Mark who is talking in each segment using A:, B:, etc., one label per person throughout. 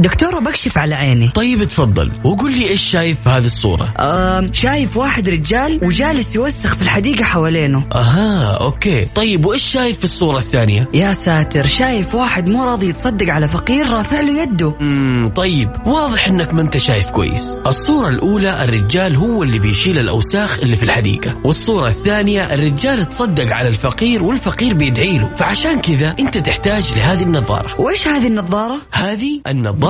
A: دكتورة بكشف على عيني.
B: طيب تفضل. وقول لي إيش شايف في هذه الصورة؟
A: آه شايف واحد رجال وجالس يوسخ في الحديقة حوالينه.
B: أها okay. طيب وإيش شايف في الصورة الثانية؟
A: يا ساتر شايف واحد مو راضي يتصدق على فقير رافع له يده.
B: امم طيب. واضح إنك ما أنت شايف كويس. الصورة الأولى الرجال هو اللي بيشيل الأوساخ اللي في الحديقة. والصورة الثانية الرجال تصدق على الفقير والفقير بيدعي له. فعشان كذا أنت تحتاج لهذه النظارة.
A: وإيش هذه النظارة؟
B: هذه النظارة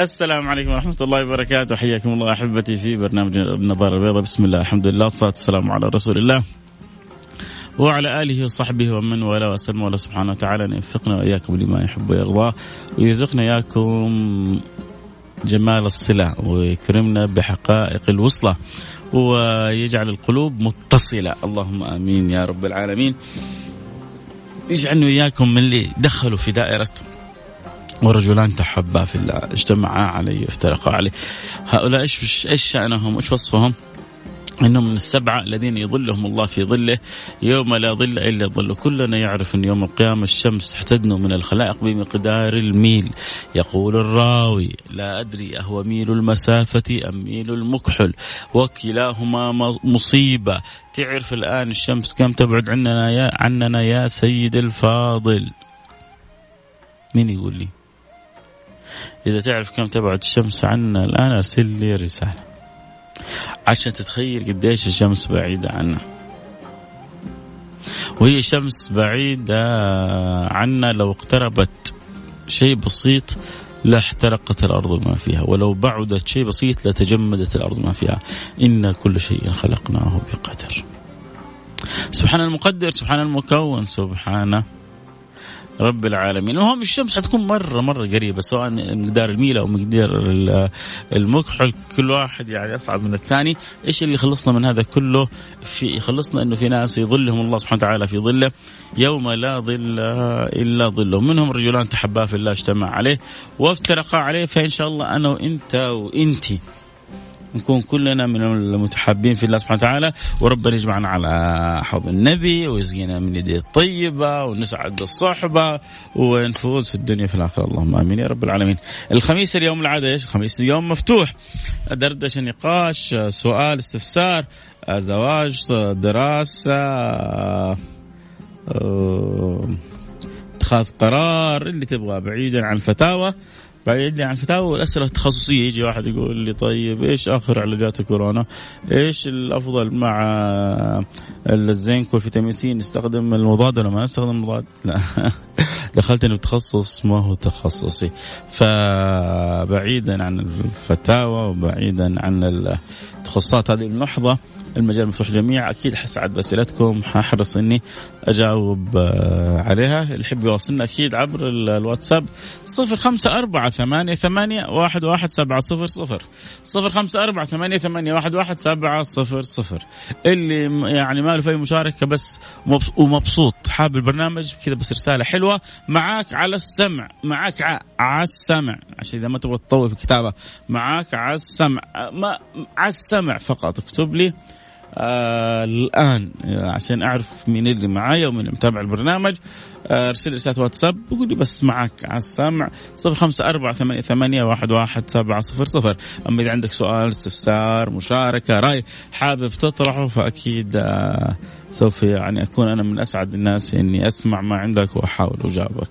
C: السلام عليكم ورحمة الله وبركاته. حياكم الله أحبتي في برنامج النظارة البيضاء. بسم الله الحمد لله والصلاة والسلام على رسول الله. وعلى آله وصحبه ومن والاه وسلم الله سبحانه وتعالى. أن يوفقنا وإياكم لما يحب ويرضاه ويرزقنا إياكم جمال الصلة ويكرمنا بحقائق الوصلة ويجعل القلوب متصلة. اللهم آمين يا رب العالمين. يجعلنا إياكم من اللي دخلوا في دائرة ورجلان تحبا في الله. اجتمعا عليه وافترقا عليه. هؤلاء إيش إيش شأنهم؟ إيش وصفهم؟ إنهم من السبعة الذين يظلهم الله في ظله يوم لا ظل إلا ظله، كلنا يعرف إن يوم القيامة الشمس حتدنو من الخلائق بمقدار الميل، يقول الراوي لا أدري أهو ميل المسافة أم ميل المكحل، وكلاهما مصيبة، تعرف الآن الشمس كم تبعد عننا يا عننا يا سيد الفاضل. مين يقول لي؟ إذا تعرف كم تبعد الشمس عنا الآن أرسل لي رسالة. عشان تتخيل قديش الشمس بعيدة عنا. وهي شمس بعيدة عنا لو اقتربت شيء بسيط لاحترقت الأرض ما فيها ولو بعدت شيء بسيط لتجمدت الأرض ما فيها. إن كل شيء خلقناه بقدر. سبحان المقدر سبحان المكون سبحانه رب العالمين. وهم الشمس حتكون مرة مرة قريبة سواء مقدار الميل أو مقدار المكحل كل واحد يعني أصعب من الثاني. إيش اللي خلصنا من هذا كله؟ في يخلصنا أنه في ناس يظلهم الله سبحانه وتعالى في ظله. يوم لا ظل إلا ظله. منهم رجلان تحبا في الله اجتمع عليه وافترقا عليه. فإن شاء الله أنا وإنت وإنتي نكون كلنا من المتحابين في الله سبحانه وتعالى وربنا يجمعنا على حوض النبي ويسقينا من يديه الطيبة ونسعد بالصحبة ونفوز في الدنيا في الآخرة. اللهم آمين يا رب العالمين. الخميس اليوم العادة إيش؟ الخميس يوم مفتوح. دردشة نقاش سؤال استفسار زواج دراسة اتخاذ قرار اللي تبغاه بعيدا عن الفتاوى بعيد عن الفتاوى والأسئلة التخصصية يجي واحد يقول لي طيب إيش آخر علاجات الكورونا؟ إيش الأفضل مع الزنك والفيتامين سي نستخدم المضاد ولا ما نستخدم المضاد؟ لا دخلتني بتخصص ما هو تخصصي فبعيدا عن الفتاوى وبعيدا عن التخصصات هذه اللحظه المجال مفتوح جميع أكيد حسعد بأسئلتكم ححرص إني أجاوب آه، عليها. اللي يحب يواصلنا أكيد عبر الواتساب صفر خمسة أربعة ثمانية ثمانية واحد واحد سبعة صفر صفر. صفر خمسة أربعة ثمانية ثمانية واحد واحد سبعة صفر صفر. اللي يعني ما له في مشاركة بس ومبسوط حاب البرنامج كذا بس رسالة حلوة. معاك على السمع معاك على السمع. عشان إذا ما تبغى تطول في الكتابة معاك على السمع. ما على السمع فقط. اكتب لي آه الآن عشان أعرف مين اللي معايا ومين متابع البرنامج آه، أرسل رسالة واتساب وقول لي بس معك على السمع صفر خمسة أربعة ثمانية, ثمانية واحد, واحد سبعة صفر صفر. أما إذا عندك سؤال استفسار مشاركة رأي حابب تطرحه فأكيد آه سوف يعني أكون أنا من أسعد الناس إني أسمع ما عندك وأحاول أجاوبك.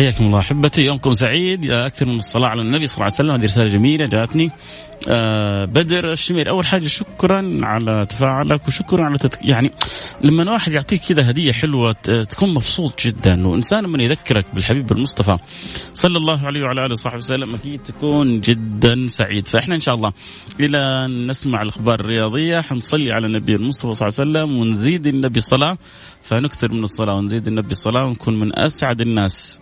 C: حياكم الله أحبتي. يومكم سعيد. أكثر من الصلاة على النبي صلى الله عليه وسلم. هذه رسالة جميلة جاتني آه بدر الشمير أول حاجة شكرا على تفاعلك وشكرا على تتك... يعني لما واحد يعطيك كذا هدية حلوة تكون مبسوط جدا. وإنسان من يذكرك بالحبيب المصطفى صلى الله عليه وعلى آله وصحبه وسلم أكيد تكون جدا سعيد. فإحنا إن شاء الله إلى نسمع الأخبار الرياضية. حنصلي على النبي المصطفى صلى الله عليه وسلم ونزيد النبي صلاه فنكثر من الصلاة ونزيد النبي صلاه ونكون من أسعد الناس.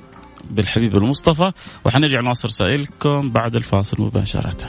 C: بالحبيب المصطفى. وحنرجع نواصل رسائلكم بعد الفاصل
D: مباشرة.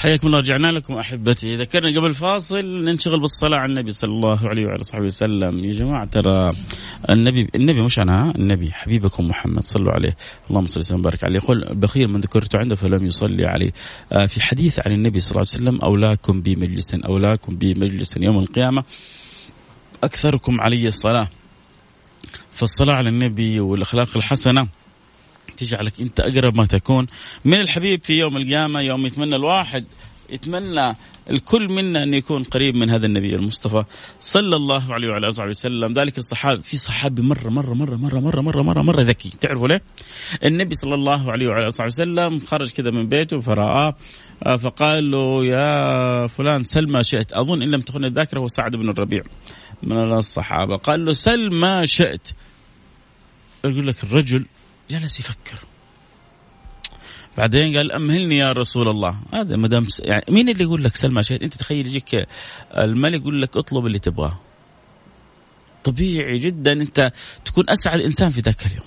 C: حياكم الله رجعنا لكم أحبتي. ذكرنا قبل فاصل ننشغل بالصلاة على النبي صلى الله عليه وعلى صحبه وسلم. يا جماعة ترى النبي النبي مش أنا النبي حبيبكم محمد صلوا عليه. اللهم صل وسلم وبارك عليه. يقول بخيل من ذكرت عنده فلم يصلي عليه. آه، في حديث عن النبي صلى الله عليه وسلم أولاكم بمجلس أولاكم بمجلس يوم القيامة أكثركم علي الصلاة. فالصلاة على النبي والأخلاق الحسنة تجعلك أنت أقرب ما تكون. من الحبيب في يوم القيامة يوم يتمنى الواحد يتمنى الكل منا أن يكون قريب من هذا النبي المصطفى صلى الله عليه وعلى آله وسلم. ذلك الصحابي في صحابي مرة مرة مرة مرة مرة مرة مرة مرة ذكي. تعرفوا ليه؟ النبي صلى الله عليه وعلى آله وسلم خرج كذا من بيته فرآه آه، فقال له يا فلان سل ما شئت. أظن إن لم تخن الذاكرة هو سعد بن الربيع من الصحابة. قال له سل ما شئت. يقول لك الرجل جلس يفكر. بعدين قال أمهلني يا رسول الله. هذا ما دام يعني مين اللي يقول لك سلمى شيء أنت تخيل يجيك الملك يقول لك اطلب اللي تبغاه. طبيعي جدا أنت تكون أسعد انسان في ذاك اليوم.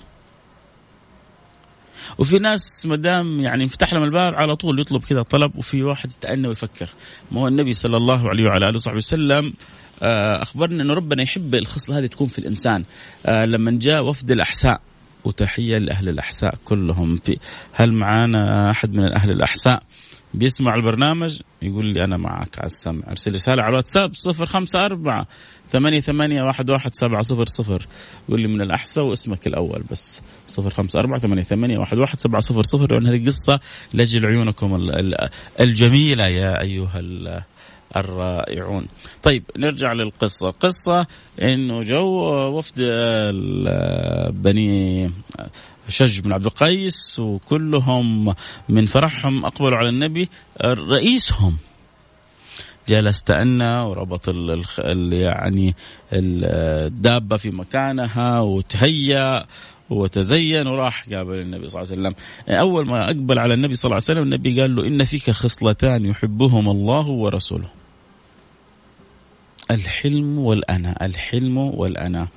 C: وفي ناس ما دام يعني انفتح لهم الباب على طول يطلب كذا طلب وفي واحد يتأنى ويفكر. ما هو النبي صلى الله عليه وعلى آله وصحبه وسلم آه، أخبرنا إنه ربنا يحب الخصلة هذه تكون في الإنسان آه، لما جاء وفد الأحساء. وتحية لأهل الأحساء كلهم. في هل معانا أحد من أهل الأحساء بيسمع البرنامج؟ يقول لي أنا معك على السمع. أرسل رسالة على الواتساب صفر خمسة أربعة ثمانية ثمانية واحد واحد سبعة صفر صفر. يقول لي من الأحساء واسمك الأول بس. صفر خمسة أربعة ثمانية ثمانية واحد واحد سبعة صفر صفر. لأن هذه قصة لأجل عيونكم الجميلة يا أيها الرائعون. طيب نرجع للقصة. قصة إنه جو وفد بني شج بن عبد القيس وكلهم من فرحهم أقبلوا على النبي رئيسهم. جلس تأنى وربط ال يعني الدابة في مكانها وتهيأ وتزين وراح قابل النبي صلى الله عليه وسلم. أول ما أقبل على النبي صلى الله عليه وسلم النبي قال له إن فيك خصلتان يحبهما الله ورسوله. الحلم والأنا الحلم والأنا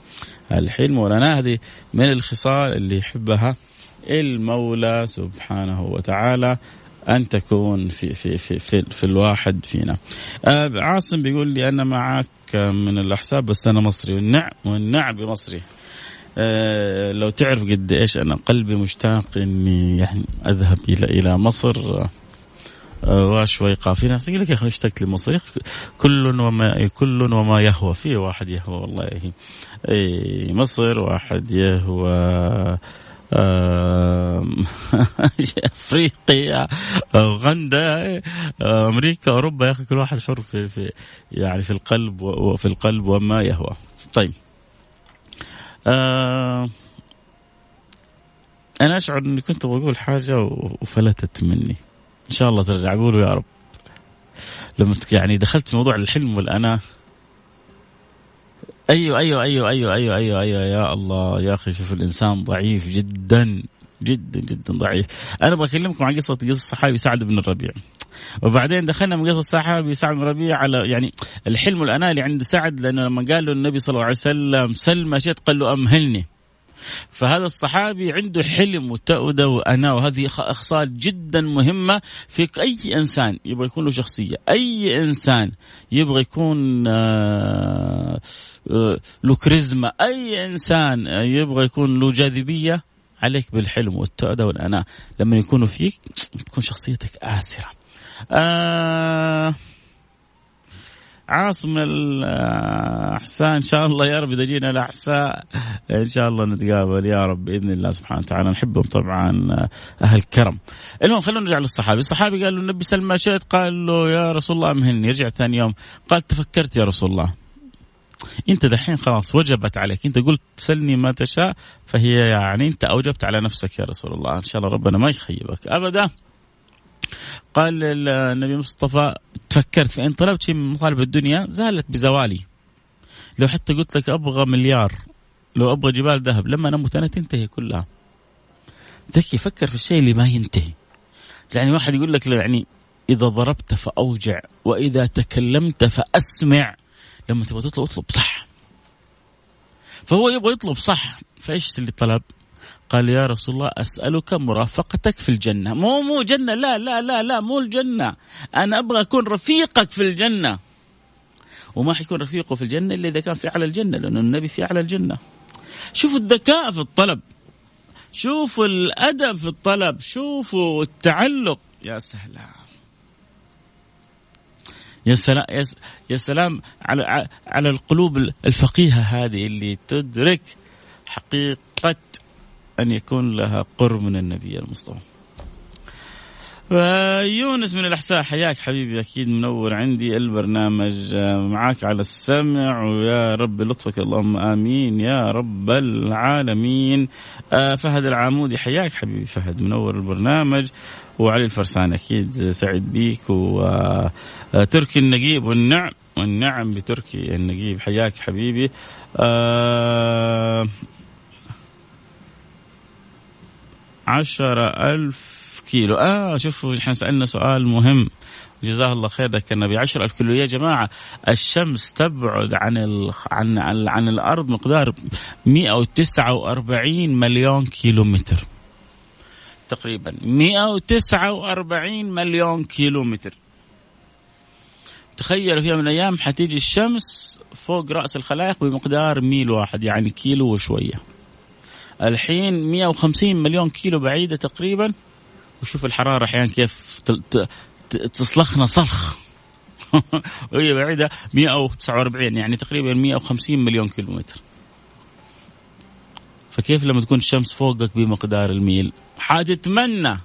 C: الحلم والأنا هذه من الخصال اللي يحبها المولى سبحانه وتعالى أن تكون في في في في, في الواحد فينا. آه عاصم بيقول لي أنا معك من الأحساب بس أنا مصري والنعم والنعم بمصري. آه لو تعرف قد إيش أنا قلبي مشتاق إني يعني أذهب إلى إلى مصر وشوي في ناس يقول لك يا أخي اشتقت لمصر كل وما كل وما يهوى. في واحد يهوى والله. إي مصر واحد يهوى. أفريقيا أوغندا أمريكا أوروبا. يا أخي كل واحد حر في, في يعني في القلب وفي القلب وما يهوى. طيب. أنا أشعر إني كنت بقول حاجة وفلتت مني. إن شاء الله ترجع. قولوا يا رب. لما يعني دخلت في موضوع الحلم والأنا. أيوه أيوه أيوه أيوه أيوه أيوه أيوه. يا الله يا أخي شوف الإنسان ضعيف جدا جدا جدا ضعيف. أنا أبغى أكلمكم عن قصه قصة الصحابي سعد بن الربيع. وبعدين دخلنا من قصة الصحابي سعد بن الربيع على يعني الحلم والاناه اللي عند سعد لأنه لما قال له النبي صلى الله عليه وسلم سل ما شئت قال له أمهلني. فهذا الصحابي عنده حلم وتأودة وأنا وهذه أخصال جدا مهمة في أي إنسان يبغى يكون له شخصية. أي إنسان يبغى يكون آه، آه، له كاريزما. أي إنسان يبغى يكون له جاذبية عليك بالحلم والتأودة والأناة لما يكونوا فيك تكون شخصيتك آسرة. آه عاصم الأحساء إن شاء الله يا رب إذا جينا الأحساء إن شاء الله نتقابل يا رب بإذن الله سبحانه وتعالى نحبهم طبعا أهل كرم. المهم خلونا نرجع للصحابي، الصحابي قال له النبي سل ما شئت قال له يا رسول الله أمهلني، رجع ثاني يوم قال تفكرت يا رسول الله. أنت دحين خلاص وجبت عليك، أنت قلت سلني ما تشاء فهي يعني أنت أوجبت على نفسك يا رسول الله، إن شاء الله ربنا ما يخيبك ابدا. قال النبي مصطفى تفكرت فإن طلبت شيء من مطالب الدنيا زالت بزوالي. لو حتى قلت لك أبغى مليار لو أبغى جبال ذهب لما أنا أنا تنتهي كلها. ذكي فكر في الشيء اللي ما ينتهي. يعني واحد يقول لك يعني إذا ضربت فأوجع وإذا تكلمت فأسمع. لما تبغى تطلب اطلب صح. فهو يبغى يطلب صح. فإيش اللي طلب؟ قال يا رسول الله أسألك مرافقتك في الجنة. مو مو جنة لا لا لا لا مو الجنة. أنا أبغى أكون رفيقك في الجنة. وما حيكون رفيقه في الجنة إلا إذا كان في أعلى الجنة لأنه النبي في أعلى الجنة. شوفوا الذكاء في الطلب. شوفوا الأدب في الطلب. شوفوا التعلق. يا سلام. يا سلام يا سلام على على القلوب الفقيهة هذه اللي تدرك حقيقة أن يكون لها قرب من النبي المصطفى. يونس من الأحساء حياك حبيبي أكيد منور عندي البرنامج. معاك على السمع ويا رب لطفك اللهم آمين يا رب العالمين. آه، فهد العامودي حياك حبيبي فهد منور البرنامج. وعلي الفرسان أكيد سعيد بيك. وتركي النقيب والنعم والنعم بتركي النقيب حياك حبيبي. آه عشرة ألف كيلو. آه شوفوا إحنا سألنا سؤال مهم. جزاه الله خير ذكرنا ب 10000 كيلو. يا جماعة الشمس تبعد عن ال... عن عن, عن الأرض مقدار 149 مليون كيلو متر تقريبا 149 مليون كيلو متر تخيلوا في يوم من الأيام حتيجي الشمس فوق رأس الخلائق بمقدار ميل واحد يعني كيلو وشوية. الحين 150 مليون كيلو بعيدة تقريبا. وشوف الحرارة أحيانا كيف تصلخنا صرخ. وهي بعيدة 149 يعني تقريبا 150 مليون كيلو متر فكيف لما تكون الشمس فوقك بمقدار الميل؟ حتتمنى.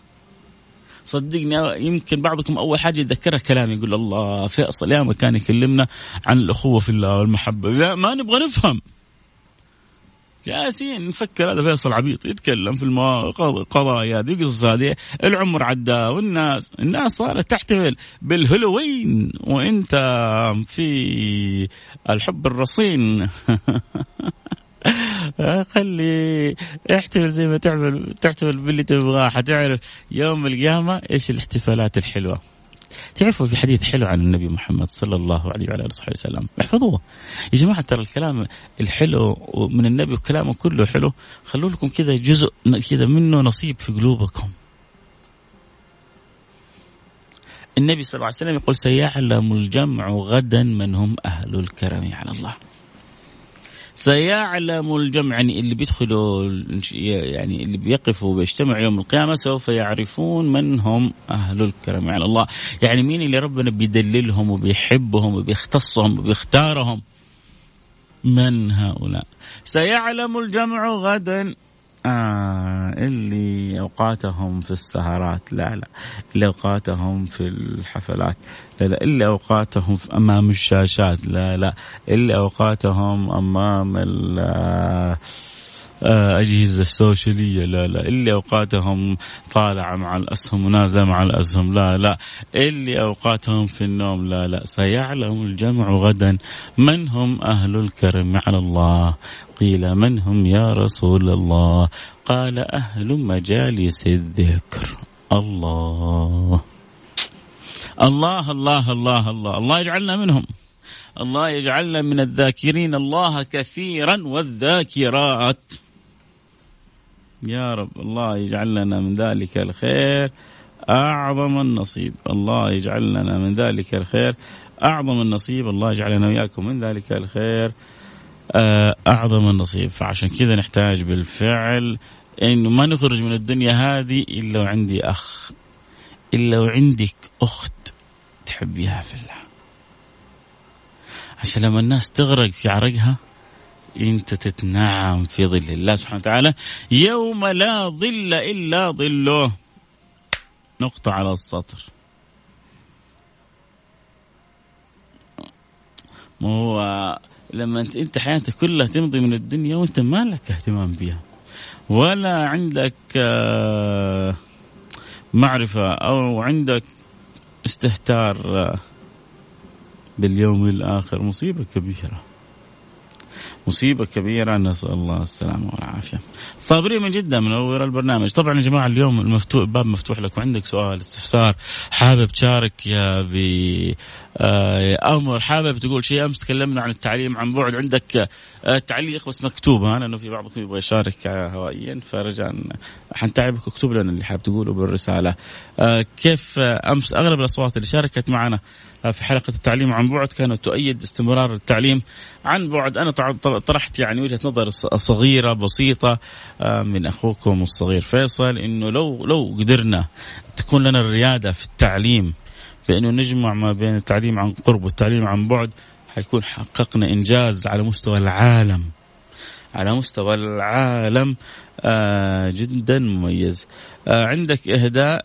C: صدقني يمكن بعضكم أول حاجة يذكرها كلام يقول الله فيصل يا ما كان يكلمنا عن الأخوة في الله والمحبة. ما نبغى نفهم. جالسين نفكر هذا فيصل عبيط يتكلم في القضايا هذه القصص هذه العمر عدى والناس الناس صارت تحتفل بالهلوين. وإنت في الحب الرصين. خلي احتفل زي ما تعمل تحتفل باللي تبغاه حتعرف يوم القيامة إيش الاحتفالات الحلوة. تعرفوا في حديث حلو عن النبي محمد صلى الله عليه وعلى آله وصحبه وسلم. احفظوه. يا جماعة ترى الكلام الحلو من النبي وكلامه كله حلو. خلوا لكم كذا جزء كذا منه نصيب في قلوبكم. النبي صلى الله عليه وسلم يقول سيعلم الجمع غدا من هم أهل الكرم. على الله. سيعلم الجمع يعني اللي بيدخلوا يعني اللي بيقفوا وبيجتمعوا يوم القيامة سوف يعرفون من هم أهل الكرم على الله. يعني مين اللي ربنا بيدللهم وبيحبهم وبيختصهم وبيختارهم؟ من هؤلاء؟ سيعلم الجمع غدا. آه اللي أوقاتهم في السهرات. لا لا اللي أوقاتهم في الحفلات. لا لا اللي أوقاتهم في أمام الشاشات. لا لا اللي أوقاتهم أمام آه، أجهزة السوشيالية لا لا اللي أوقاتهم طالعة مع الأسهم ونازلة مع الأسهم لا لا اللي أوقاتهم في النوم لا لا سيعلم الجمع غدا من هم أهل الكرم على الله. قيل من هم يا رسول الله؟ قال أهل مجالس الذكر. الله. الله الله الله الله الله يجعلنا منهم. الله يجعلنا من الذاكرين. الله كثيرا والذاكرات. يا رب الله يجعل لنا من ذلك الخير أعظم النصيب. الله يجعل لنا من ذلك الخير أعظم النصيب. الله يجعلنا وإياكم من ذلك الخير آه، أعظم النصيب. فعشان كذا نحتاج بالفعل إنه ما نخرج من الدنيا هذه إلا وعندي أخ إلا وعندك أخت تحبيها في الله. عشان لما الناس تغرق في عرقها انت تتنعم في ظل الله سبحانه وتعالى يوم لا ظل إلا ظله. نقطة على السطر. ما هو لما انت أنت حياتك كلها تمضي من الدنيا وأنت ما لك اهتمام بها ولا عندك آه، معرفة أو عندك استهتار آه، باليوم الآخر مصيبة كبيرة. مصيبة كبيرة. نسأل الله السلامة والعافية. صابرين من جدا منور البرنامج. طبعا يا جماعة اليوم المفتوح الباب مفتوح لك وعندك سؤال استفسار حابب تشارك يا أمر حابب تقول شيء أمس تكلمنا عن التعليم عن بعد عندك آه تعليق بس مكتوب ها لأنه في بعضكم يبغى يشارك هوائيا فرجاء حنتعبك اكتب لنا اللي حاب تقوله بالرسالة. آه كيف أمس أغلب الأصوات اللي شاركت معنا في حلقة التعليم عن بعد كانت تؤيد استمرار التعليم عن بعد. أنا طرحت يعني وجهة نظر صغيرة بسيطة آه، من أخوكم الصغير فيصل إنه لو لو قدرنا تكون لنا الريادة في التعليم بأنه نجمع ما بين التعليم عن قرب والتعليم عن بعد حيكون حققنا إنجاز على مستوى العالم. على مستوى العالم آه جدا مميز. آه عندك إهداء؟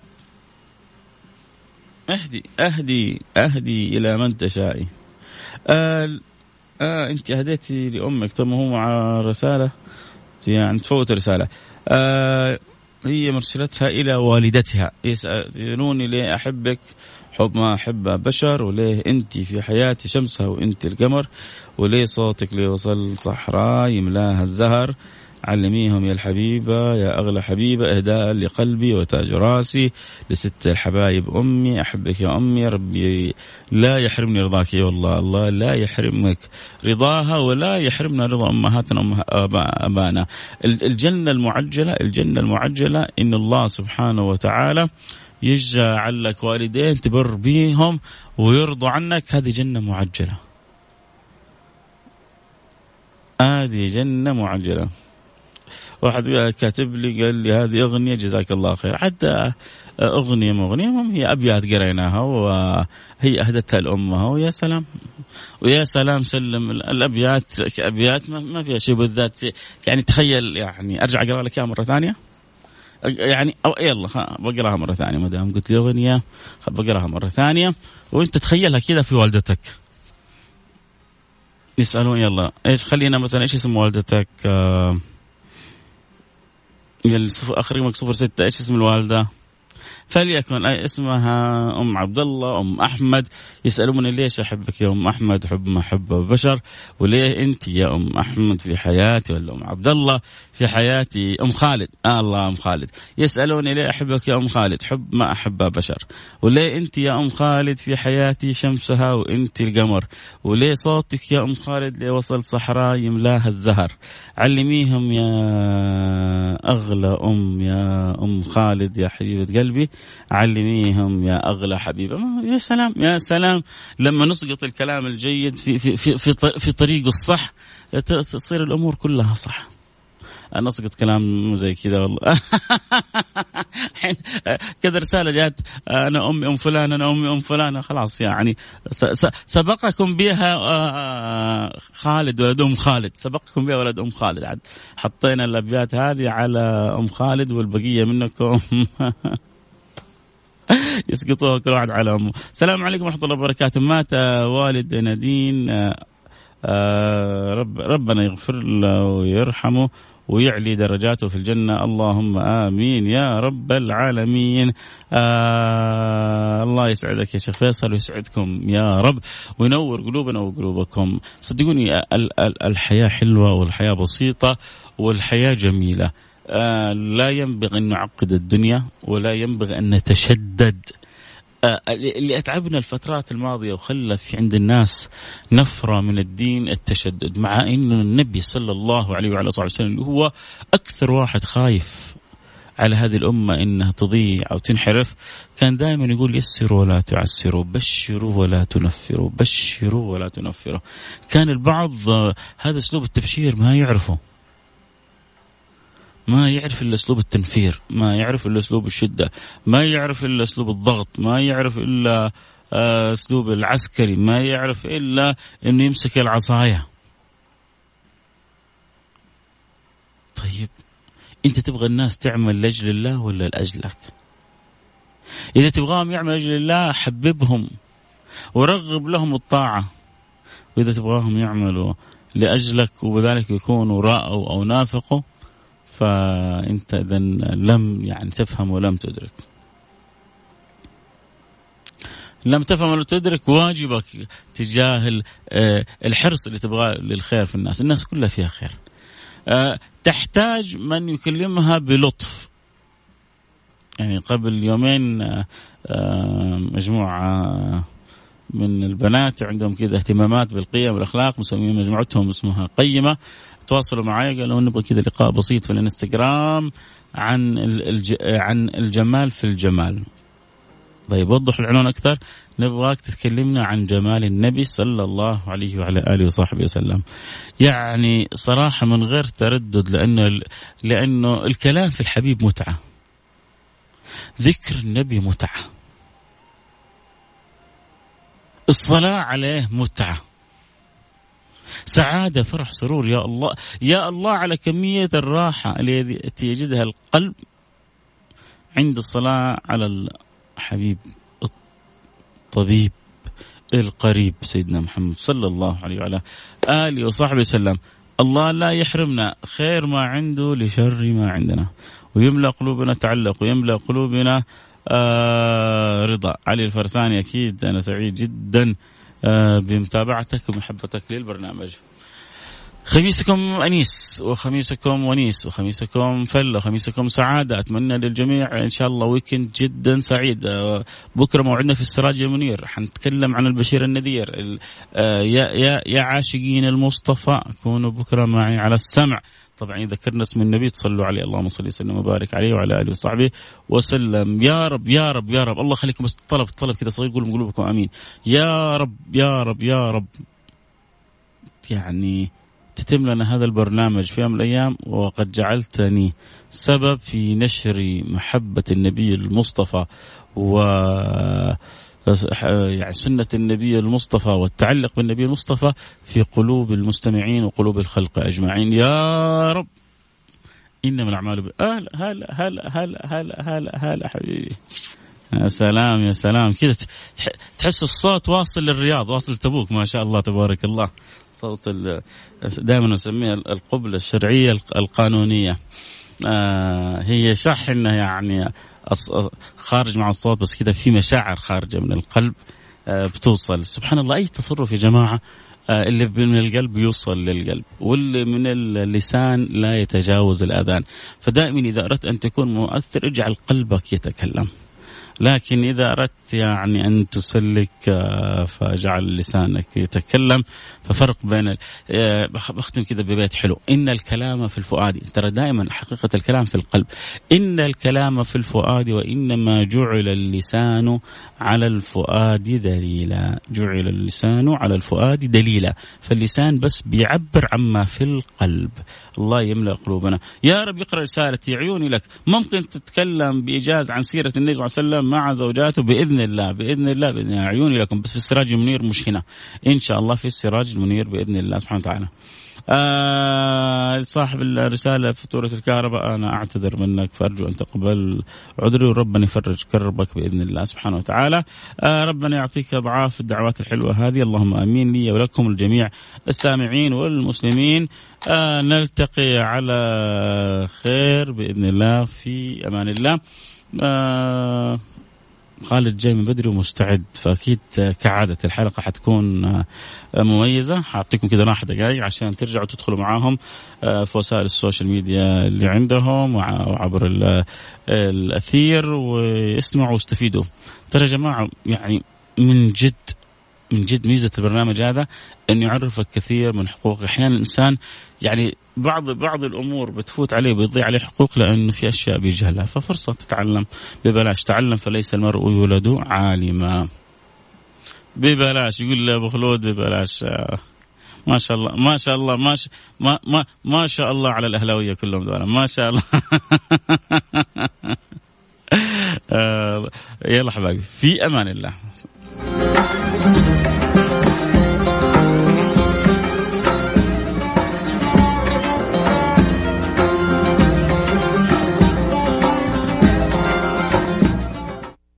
C: اهدي اهدي اهدي إلى من تشائي آه آه أنت أهديتي لأمك طب هو مع رسالة؟ يعني تفوت رسالة. آه هي مرسلتها إلى والدتها. يسألوني ليه أحبك؟ حب ما أحب بشر وليه أنت في حياتي شمسها وأنت القمر وليه صوتك ليوصل صحراء يملاها الزهر؟ علميهم يا الحبيبة يا أغلى حبيبة إهداء لقلبي وتاج راسي لست الحبايب أمي أحبك يا أمي ربي. لا يحرمني رضاك يا والله الله لا يحرمك رضاها ولا يحرمنا رضا أمهاتنا أمها أبانا. الجنة المعجلة الجنة المعجلة إن الله سبحانه وتعالى يجعل لك والدين تبر بيهم ويرضوا عنك. هذه جنة معجلة. هذه جنة معجلة. واحد كاتب لي قال لي هذه أغنية جزاك الله خير. حتى أغنية مغنية هي أبيات قريناها وهي أهدتها لامها ويا سلام ويا سلام سلم الأبيات ابيات ما فيها شيء بالذات. يعني تخيل يعني أرجع أقرأ لك مرة ثانية. يعني أو يلا بقراها مرة ثانية ما دام قلت أغنية بقراها مرة ثانية. وأنت تخيلها كذا في والدتك. يسألون يلا إيش خلينا مثلا إيش اسم والدتك؟ آه اخر رقمك صفر ستة إيش اسم الوالدة؟ فليكن اسمها أم عبد الله أم أحمد. يسالوني ليش أحبك يا أم أحمد؟ حب ما حب البشر وليه أنت يا أم أحمد في حياتي ولا أم عبد الله في حياتي أم خالد. آه الله أم خالد. يسألوني ليه أحبك يا أم خالد؟ حب ما أحب بشر. وليه أنت يا أم خالد في حياتي شمسها وأنت القمر؟ وليه صوتك يا أم خالد ليه وصل صحراء يملاها الزهر؟ علميهم يا أغلى أم يا أم خالد يا حبيبة قلبي. علميهم يا أغلى حبيبة. يا سلام يا سلام. لما نسقط الكلام الجيد في في في في, في طريقه الصح تصير الأمور كلها صح. أنا اسقط كلام زي كذا والله. كذا رسالة جات أنا أمي أم فلان أنا أمي أم فلان خلاص يعني سبقكم بها آه، خالد ولد أم خالد. سبقكم بها ولد أم خالد. عاد حطينا الأبيات هذه على أم خالد والبقية منكم. يسقطوها كل واحد على أمه. السلام عليكم ورحمة الله وبركاته، مات والد نادين آه رب ربنا يغفر له ويرحمه. ويعلي درجاته في الجنة. اللهم آمين يا رب العالمين. آه الله يسعدك يا شيخ فيصل ويسعدكم يا رب. وينور قلوبنا وقلوبكم. صدقوني الحياة حلوة والحياة بسيطة والحياة جميلة. آه لا ينبغي أن نعقد الدنيا ولا ينبغي أن نتشدد. اللي أتعبنا الفترات الماضية وخلى في عند الناس نفرة من الدين التشدد مع انه النبي صلى الله عليه وعلى آله وسلم اللي هو أكثر واحد خايف على هذه الأمة إنها تضيع أو تنحرف كان دائما يقول يسروا ولا تعسروا بشروا ولا تنفروا بشروا ولا تنفروا. كان البعض آه، هذا أسلوب التبشير ما يعرفه. ما يعرف إلا أسلوب التنفير، ما يعرف إلا أسلوب الشدة، ما يعرف إلا أسلوب الضغط، ما يعرف إلا آه، أسلوب العسكري، ما يعرف إلا إنه يمسك العصاية. طيب أنت تبغى الناس تعمل لأجل الله ولا لأجلك؟ إذا تبغاهم يعملوا لأجل الله حببهم ورغب لهم الطاعة. وإذا تبغاهم يعملوا لأجلك وبذلك يكونوا راءوا أو نافقوا فأنت اذا لم يعني تفهم ولم تدرك. لم تفهم ولم تدرك واجبك تجاه آه، الحرص اللي تبغاه للخير في الناس. الناس كلها فيها خير. آه، تحتاج من يكلمها بلطف. يعني قبل يومين آه، مجموعة من البنات عندهم كذا اهتمامات بالقيم والأخلاق مسمين مجموعتهم اسمها قيمة. تواصلوا معي قالوا نبغى كذا لقاء بسيط في الانستغرام عن الج... عن الجمال في الجمال طيب وضح العنوان أكثر نبغاك تكلمنا عن جمال النبي صلى الله عليه وعلى آله وصحبه وسلم. يعني صراحة من غير تردد لأنه لأنه الكلام في الحبيب متعة. ذكر النبي متعة. الصلاة عليه متعة. سعادة فرح سرور. يا الله يا الله على كمية الراحة التي يجدها القلب عند الصلاة على الحبيب الطبيب القريب سيدنا محمد صلى الله عليه وعلى آله وصحبه وسلم. الله لا يحرمنا خير ما عنده لشر ما عندنا. ويملأ قلوبنا تعلق ويملأ قلوبنا آه رضا. علي الفرساني أكيد أنا سعيد جدا. بمتابعتك ومحبتك للبرنامج. خميسكم أنيس وخميسكم ونيس وخميسكم فل وخميسكم سعادة. أتمنى للجميع إن شاء الله ويكند جدا سعيد. بكرة موعدنا في السراج المنير. حنتكلم عن البشير النذير. آه، يا يا يا عاشقين المصطفى كونوا بكرة معي على السمع. طبعا إذا ذكرنا اسم النبي تصلوا عليه. اللهم صل وسلم وبارك عليه وعلى آله وصحبه وسلم. يا رب يا رب يا رب. الله يخليكم بس طلب طلب كذا صغير قولوا قلوبكم. آمين. يا رب يا رب يا رب. يعني تتم لنا هذا البرنامج في يوم من الأيام وقد جعلتني سبب في نشر محبة النبي المصطفى و يعني سنة النبي المصطفى والتعلق بالنبي المصطفى في قلوب المستمعين وقلوب الخلق أجمعين. يا رب! إنما الأعمال هلا هلا هلا هلا هلا هلا هلا حبيبي. يا سلام يا سلام. كذا تحس الصوت واصل للرياض واصل تبوك ما شاء الله تبارك الله. صوت دائما نسميها القبلة الشرعية القانونية. آه هي شحنة يعني خارج مع الصوت بس كذا في مشاعر خارجة من القلب آه، بتوصل. سبحان الله أي تصرف يا جماعة آه، اللي من القلب يوصل للقلب واللي من اللسان لا يتجاوز الأذان. فدائما إذا أردت أن تكون مؤثر اجعل قلبك يتكلم. لكن إذا أردت يعني أن تسلك آه، فجعل لسانك يتكلم. ففرق بين آه، بختم كذا ببيت حلو. إن الكلام في الفؤاد ترى دائما حقيقة الكلام في القلب. إن الكلام في الفؤاد وإنما جعل اللسان على الفؤاد دليلا. جعل اللسان على الفؤاد دليلا. فاللسان بس بيعبر عما في القلب. الله يملأ قلوبنا. يا رب اقرأ رسالتي عيوني لك. ممكن تتكلم بإيجاز عن سيرة النبي صلى الله عليه وسلم مع زوجاته؟ بإذن الله بإذن الله بإذن الله. عيوني لكم. بس في السراج المنير مش هنا إن شاء الله في السراج المنير بإذن الله سبحانه وتعالى. آه صاحب الرسالة فاتورة الكهرباء أنا أعتذر منك فأرجو أن تقبل عذري وربنا يفرج كربك بإذن الله سبحانه وتعالى. آه ربنا يعطيك أضعاف الدعوات الحلوة هذه اللهم آمين لي ولكم الجميع السامعين والمسلمين. آه نلتقي على خير بإذن الله في أمان الله. آه خالد جاي من بدري ومستعد. فأكيد كعادة الحلقة حتكون مميزة. حأعطيكم كذا راحه دقائق عشان ترجعوا تدخلوا معاهم في وسائل السوشيال ميديا اللي عندهم وعبر الأثير واسمعوا واستفيدوا. ترى يا جماعة يعني من جد من جد ميزة البرنامج هذا إنه يعرفك كثير من حقوق أحيانا الإنسان يعني بعض بعض الأمور بتفوت عليه بيضيع عليه حقوق لأنه في أشياء بيجهلها. ففرصة تتعلم ببلاش. تعلم فليس المرء يولد عالما. ببلاش. يقول لي أبو خلود ببلاش. ما شاء الله ما شاء الله ما شاء ما ما, ما شاء الله على الأهلاوية كلهم دول. ما شاء الله. يلا حبايبي في أمان الله. thank you